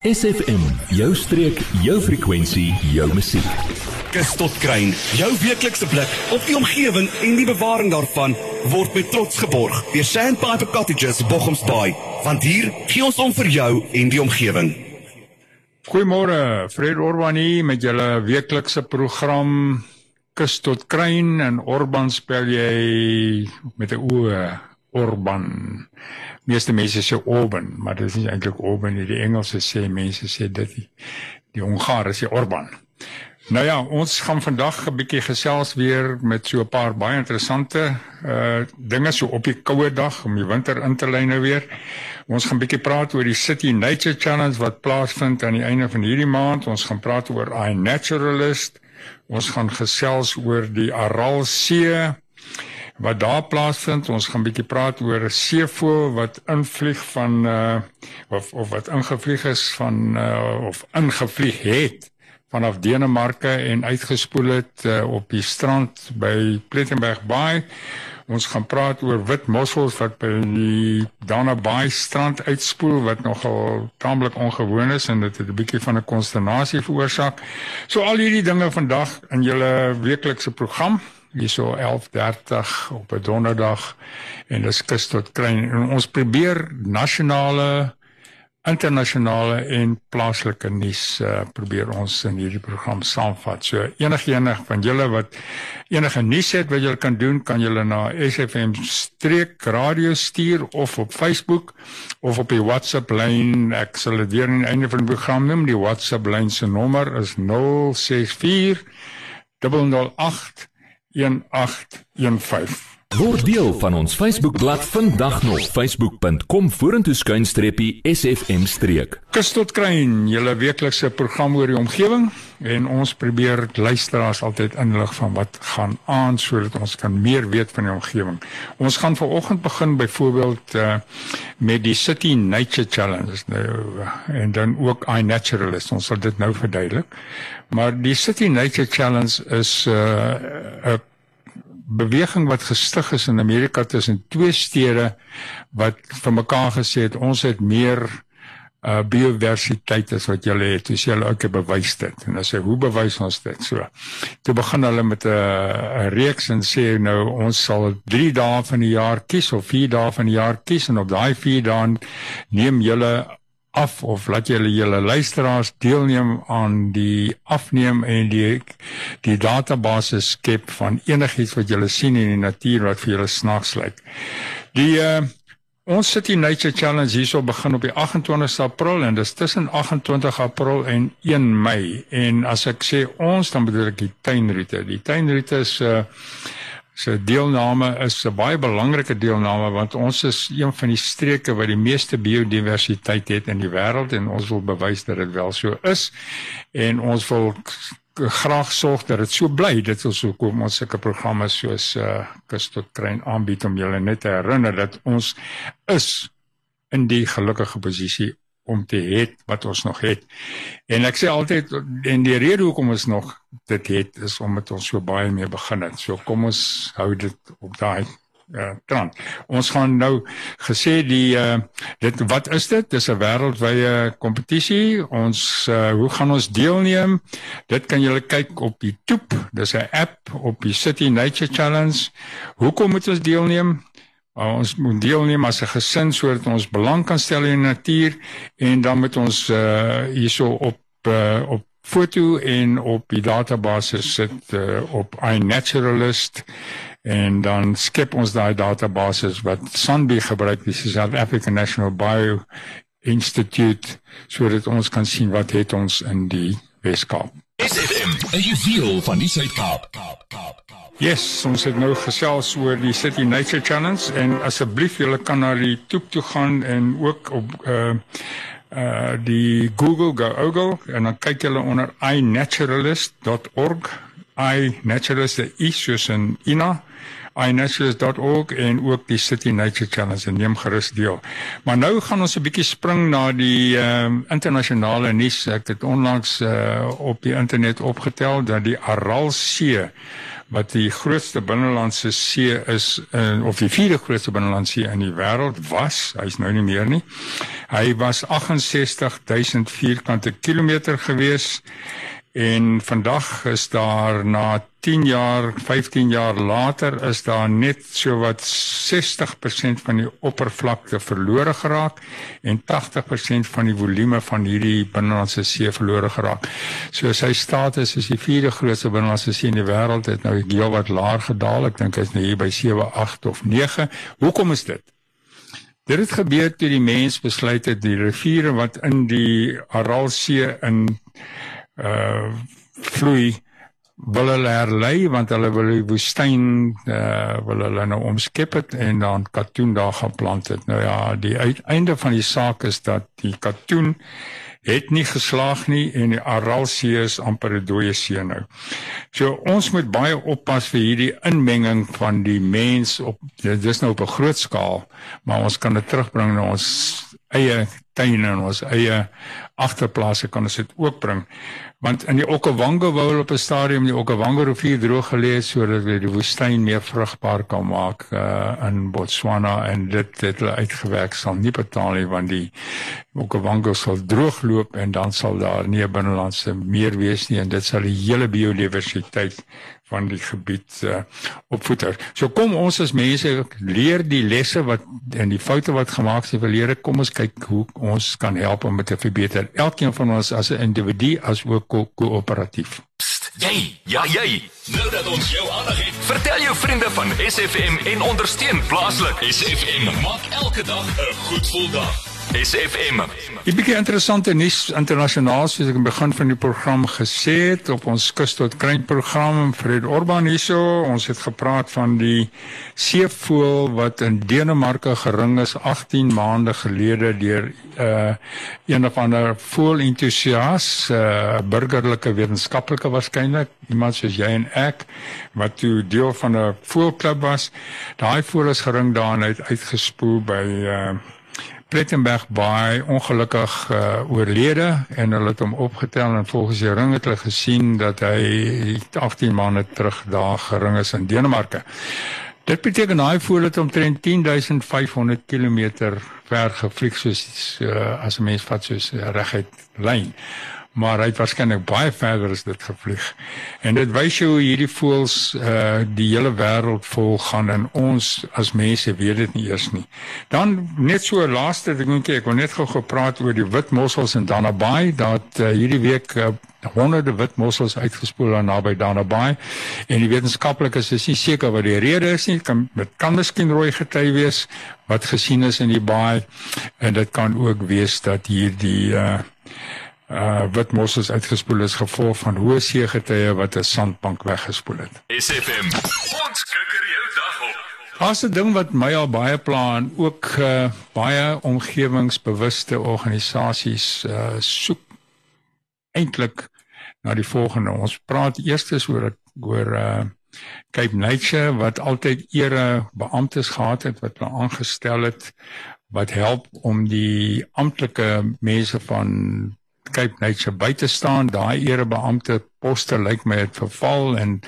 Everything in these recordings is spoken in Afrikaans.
SFM, jou streek, jou frekwensie, jou musiek. Kus tot kruin, jou weeklikse blik op die omgewing en die bewaring daarvan word met trots geborg deur Sandpiper Cottages Bochumsbaai, want hier gee ons om vir jou en die omgewing. Goeiemôre, Fred Orban hier met julle weeklikse program Kus tot kruin en Orban spel jy met 'n o Orban meeste mense sê Orban, maar dit is nie eintlik Orban nie. Die Engelse sê mense sê dit die, die Hongare sê Orban. Nou ja, ons gaan vandag 'n bietjie gesels weer met so 'n paar baie interessante uh dinge so op die koue dag om die winter in te lei nou weer. Ons gaan bietjie praat oor die City Nature Challenge wat plaasvind aan die einde van hierdie maand. Ons gaan praat oor I Naturalist. Ons gaan gesels oor die Aral See wat daar plaasvind. Ons gaan 'n bietjie praat oor 'n seevoël wat invlieg van uh of of wat ingevlieg is van uh of ingevlieg het vanaf Denemarke en uitgespoel het uh, op die strand by Plettenberg Bay. Ons gaan praat oor wit mossels wat by die Dana Bay strand uitspoel wat nogal taamlik ongewoon is en dit het 'n bietjie van 'n konsternasie veroorsaak. So al hierdie dinge vandag in julle weeklikse program hierso 11:30 op 'n donderdag en dis kus tot klein en ons probeer nasionale internasionale en plaaslike nuus uh, probeer ons in hierdie program saamvat. So enigiemand van julle wat enige nuus het wat julle kan doen, kan julle na SFM streek radio stuur of op Facebook of op die WhatsApp lyn. Ek sal dit weer aan die einde van die program noem. Die WhatsApp lyn se nommer is 064 008 1815. Word deel van ons Facebookblad vandag nog facebook.com vorentoe skuinstreepie sfm streek. Kus tot kruin, julle weeklikse program oor die omgewing en ons probeer luisteraars altyd inlig van wat gaan aan sodat ons kan meer weet van die omgewing. Ons gaan vanoggend begin byvoorbeeld uh, met die City Nature Challenge nou en dan ook I Naturalist. Ons sal dit nou verduidelik. Maar die City Nature Challenge is uh, 'n uh, beweging wat gestig is in Amerika tussen twee stede wat vir mekaar gesê het ons het meer uh biodiversiteit as wat julle het. Dis julle ook bewys dit. En as hy hoe bewys ons dit? So. Toe begin hulle met 'n 'n reeks en sê nou ons sal 3 dae van die jaar kies of 4 dae van die jaar kies en op daai 4 dae neem julle af of laat julle julle luisteraars deelneem aan die afneem en die die database skep van enigiets wat julle sien in die natuur wat vir julle snaaks lyk. Die uh, ons City Nature Challenge hierso begin op die 28 April en dis tussen 28 April en 1 Mei en as ek sê ons dan bedoel ek die tuinroete. Die tuinroete is 'n uh, eh, se deelname is 'n baie belangrike deelname want ons is een van die streke wat die meeste biodiversiteit het in die wêreld en ons wil bewys dat dit wel so is en ons wil graag sorg dat dit so bly dit is so kom ons sulke programme soos uh, kus tot kruin aanbied om julle net te herinner dat ons is in die gelukkige posisie om te hê wat ons nog het. En ek sê altyd en die rede hoekom ons nog dit het is omdat ons so baie mee begin het. So kom ons hou dit op daai uh trant. Ons gaan nou gesê die uh dit wat is dit? Dis 'n wêreldwye kompetisie. Ons uh hoe gaan ons deelneem? Dit kan julle kyk op die Toep. Dis 'n app op die City Nature Challenge. Hoekom moet ons deelneem? Uh, ons moet deelneem as 'n gesin sodat ons belang kan stel in die natuur en dan moet ons uh hierso op uh, op foto en op die database sit uh, op iNaturalist en dan skep ons daai database wat Sanbi gebruik dis die South African National Bio Institute sodat ons kan sien wat het ons in die Weskaap. SFM, 'n juweel van die Suid-Kaap. Kaap, Kaap. Yes, ons het nou gesels oor die City Nature Challenge en asseblief julle kan na die toep toe gaan en ook op uh uh die Google go Google en dan kyk julle onder inaturalist.org inaturalist is soos in ina inaturalist.org en ook die City Nature Challenge en neem gerus deel. Maar nou gaan ons 'n bietjie spring na die ehm uh, internasionale nuus. Ek het onlangs uh op die internet opgetel dat die Aralsee wat die grootste binnelandse see is in of die vierde grootste binnelandse see in die wêreld was. Hy's nou nie meer nie. Hy was 68000 vierkante kilometer gewees En vandag is daar na 10 jaar, 15 jaar later is daar net so wat 60% van die oppervlakte verlore geraak en 80% van die volume van hierdie binnelandse see verlore geraak. So sy status is die vierde grootste binnelandse see in die wêreld het nou heel wat laer gedaal. Ek dink hy's nou hier by 7, 8 of 9. Hoekom is dit? Dit het gebeur toe die mens besluit het die riviere wat in die Aralsee in uh vloei wil hulle herlei want hulle wil die woestyn uh wil hulle nou omskep het en dan katoen daar gaan plant het. Nou ja, die uiteinde van die saak is dat die katoen het nie geslaag nie en die Aralsee is amper 'n dooie see nou. So ons moet baie oppas vir hierdie inmenging van die mens op dis nou op 'n groot skaal, maar ons kan dit terugbring na ons eie tuine en ons eie agterplase kan ons dit ook bring want in die Okavango wou hulle op 'n stadium die Okavango rivier droog gelê het sodat hulle die woestyn meer vrugbaar kan maak uh, in Botswana en dit het hulle uitgewerk sal nie betaal nie want die Okavango sal droogloop en dan sal daar nie 'n binnelandse meer wees nie en dit sal die hele biodiversiteit van die gebied uh, opvoeder. So kom ons as mense leer die lesse wat en die foute wat gemaak is in die verlede, kom ons kyk hoe ons kan help om dit te verbeter. Elkeen van ons as 'n individu as ook koöperatief. Ko jy, ja jy. Nou dat ons jou aandag het, vertel jou vriende van SFM en ondersteun plaaslik. SFM maak elke dag 'n goed gevoel dag. SFM. Die bietjie interessante nuus internasionaal soos ek in begin van die program gesê het op ons kus tot kruin program Fred Orban hierso ons het gepraat van die seevoël wat in Denemarke gering is 18 maande gelede deur uh een of ander voël entoesias uh burgerlike wetenskaplike waarskynlik iemand soos jy en ek wat toe deel van 'n voëlklub was daai voël is gering daar en uit uitgespoel by uh Plettenberg baie ongelukkig uh, oorlede en hulle het hom opgetel en volgens die ring het hulle gesien dat hy 18 maande terug daar gering is in Denemarke. Dit beteken hy voel dit omtrent 10500 km ver gevlieg soos uh, as 'n mens vat soos reguit lyn maar hy het waarskynlik baie verder as dit gevlieg. En dit wys jou hoe hierdie voëls uh die hele wêreld vol gaan en ons as mense weet dit nie eers nie. Dan net so laaste dingetjie, ek wou net gou gepraat oor die wit mossels in Dana Bay dat uh, hierdie week uh, honderde wit mossels uitgespoel daar naby Dana Bay en die wetenskaplikes is nie seker wat die rede is nie. Kan dit kan miskien rooi gety wees wat gesien is in die baai en dit kan ook wees dat hierdie uh uh wat mos is uitgespoel is gevolg van hoë seegetye wat 'n sandbank weggespoel het. SFM. Ons kikker jou dag op. Daar's 'n ding wat my al baie pla en ook uh baie omgewingsbewuste organisasies uh soek eintlik na die volgende. Ons praat eers oor oor uh Cape Nature wat altyd ere beamptes gehad het wat hulle aangestel het wat help om die amptelike mense van Cape Nature buite staan. Daai erebeampte poste lyk my het verval en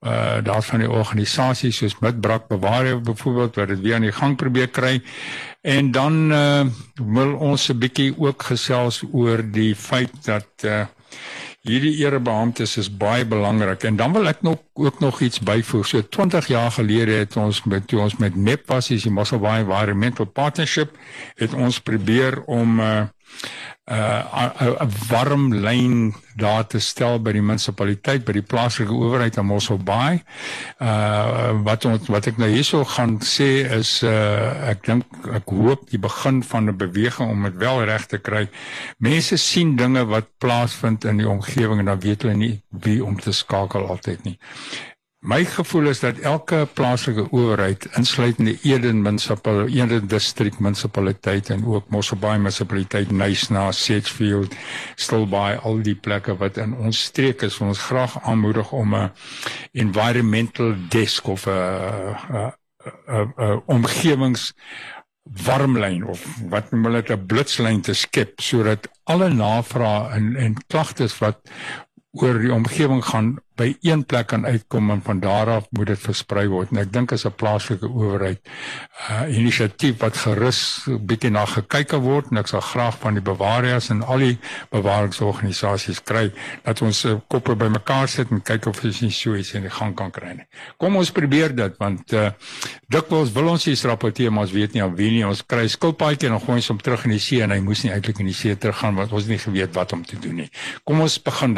uh daar van die organisasies soos Midbrak Bewaar byvoorbeeld wat dit weer aan die gang probeer kry. En dan uh wil ons 'n bietjie ook gesels oor die feit dat uh hierdie erebeamptes is baie belangrik en dan wil ek nog ook nog iets byvoeg. So 20 jaar gelede het ons met toe ons met MEP was, die Mosselbaai Environmental Partnership, het ons probeer om 'n uh, 'n warm lyn daar te stel by die munisipaliteit by die plaaslike owerheid in Mossel Bay. Uh wat ons wat ek nou hierso gaan sê is uh ek dink ek hoop die begin van 'n beweging om dit wel reg te kry. Mense sien dinge wat plaasvind in die omgewing en dan weet hulle nie wie om te skakel altyd nie. My gevoel is dat elke plaaslike owerheid insluitende Eden munisipaliteit, Eden distrik munisipaliteit en ook Mosselbaai munisipaliteit, Nysna, Sedgefield, Stilbaai, al die plekke wat in ons streek is, ons graag aanmoedig om 'n environmental desk of 'n omgewings warmlyn of wat noem hulle dit 'n blitslyn te skep sodat alle navrae en en klagtes wat oor die omgewing gaan by een plek kan uitkom en van daar af moet dit versprei word. En ek dink as 'n plaaslike owerheid uh, inisiatief wat gerus bietjie na gekyk word en ek sal graag van die bewaringsers en al die bewaringsorganisasies kry dat ons uh, koppe bymekaar sit en kyk of ons nie so iets in die gang kan kry nie. Kom ons probeer dit want uh, dikwels wil ons iets rapporteer maar ons weet nie aan wie nie. Ons kry skilpaadjie en dan gooi ons hom terug in die see en hy moes nie eintlik in die see teruggaan want ons het nie geweet wat om te doen nie. Kom ons begin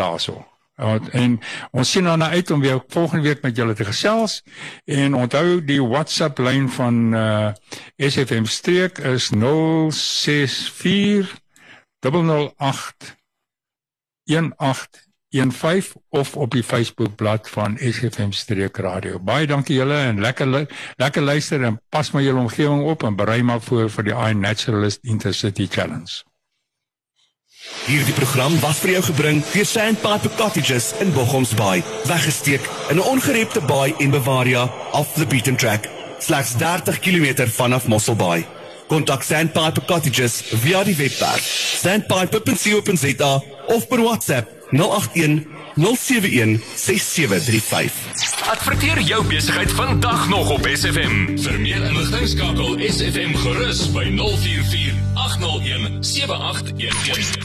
En ons sien dan uit om weer volgende week met julle te gesels en onthou die WhatsApp lyn van uh SFM streek is 064 008 1815 of op die Facebook bladsy van SFM Streek Radio. Baie dankie julle en lekker lekker luister en pas maar julle omgewing op en berei maar voor vir die iNaturalist Intercity Challenge. Hierdie program was vir jou gebring deur Sandpiper Cottages in Bochomsbaai, weggesteek in 'n ongerepte baai in Bavaria, off the beaten track, slegs 30 km vanaf Mosselbaai. Kontak Sandpiper Cottages via die webwerf sandpiper.co.za of per WhatsApp 081 071 6735. Adverteer jou besigheid vandag nog op SFM. Vir meer inligting skakel SFM gerus by 044 801 7811.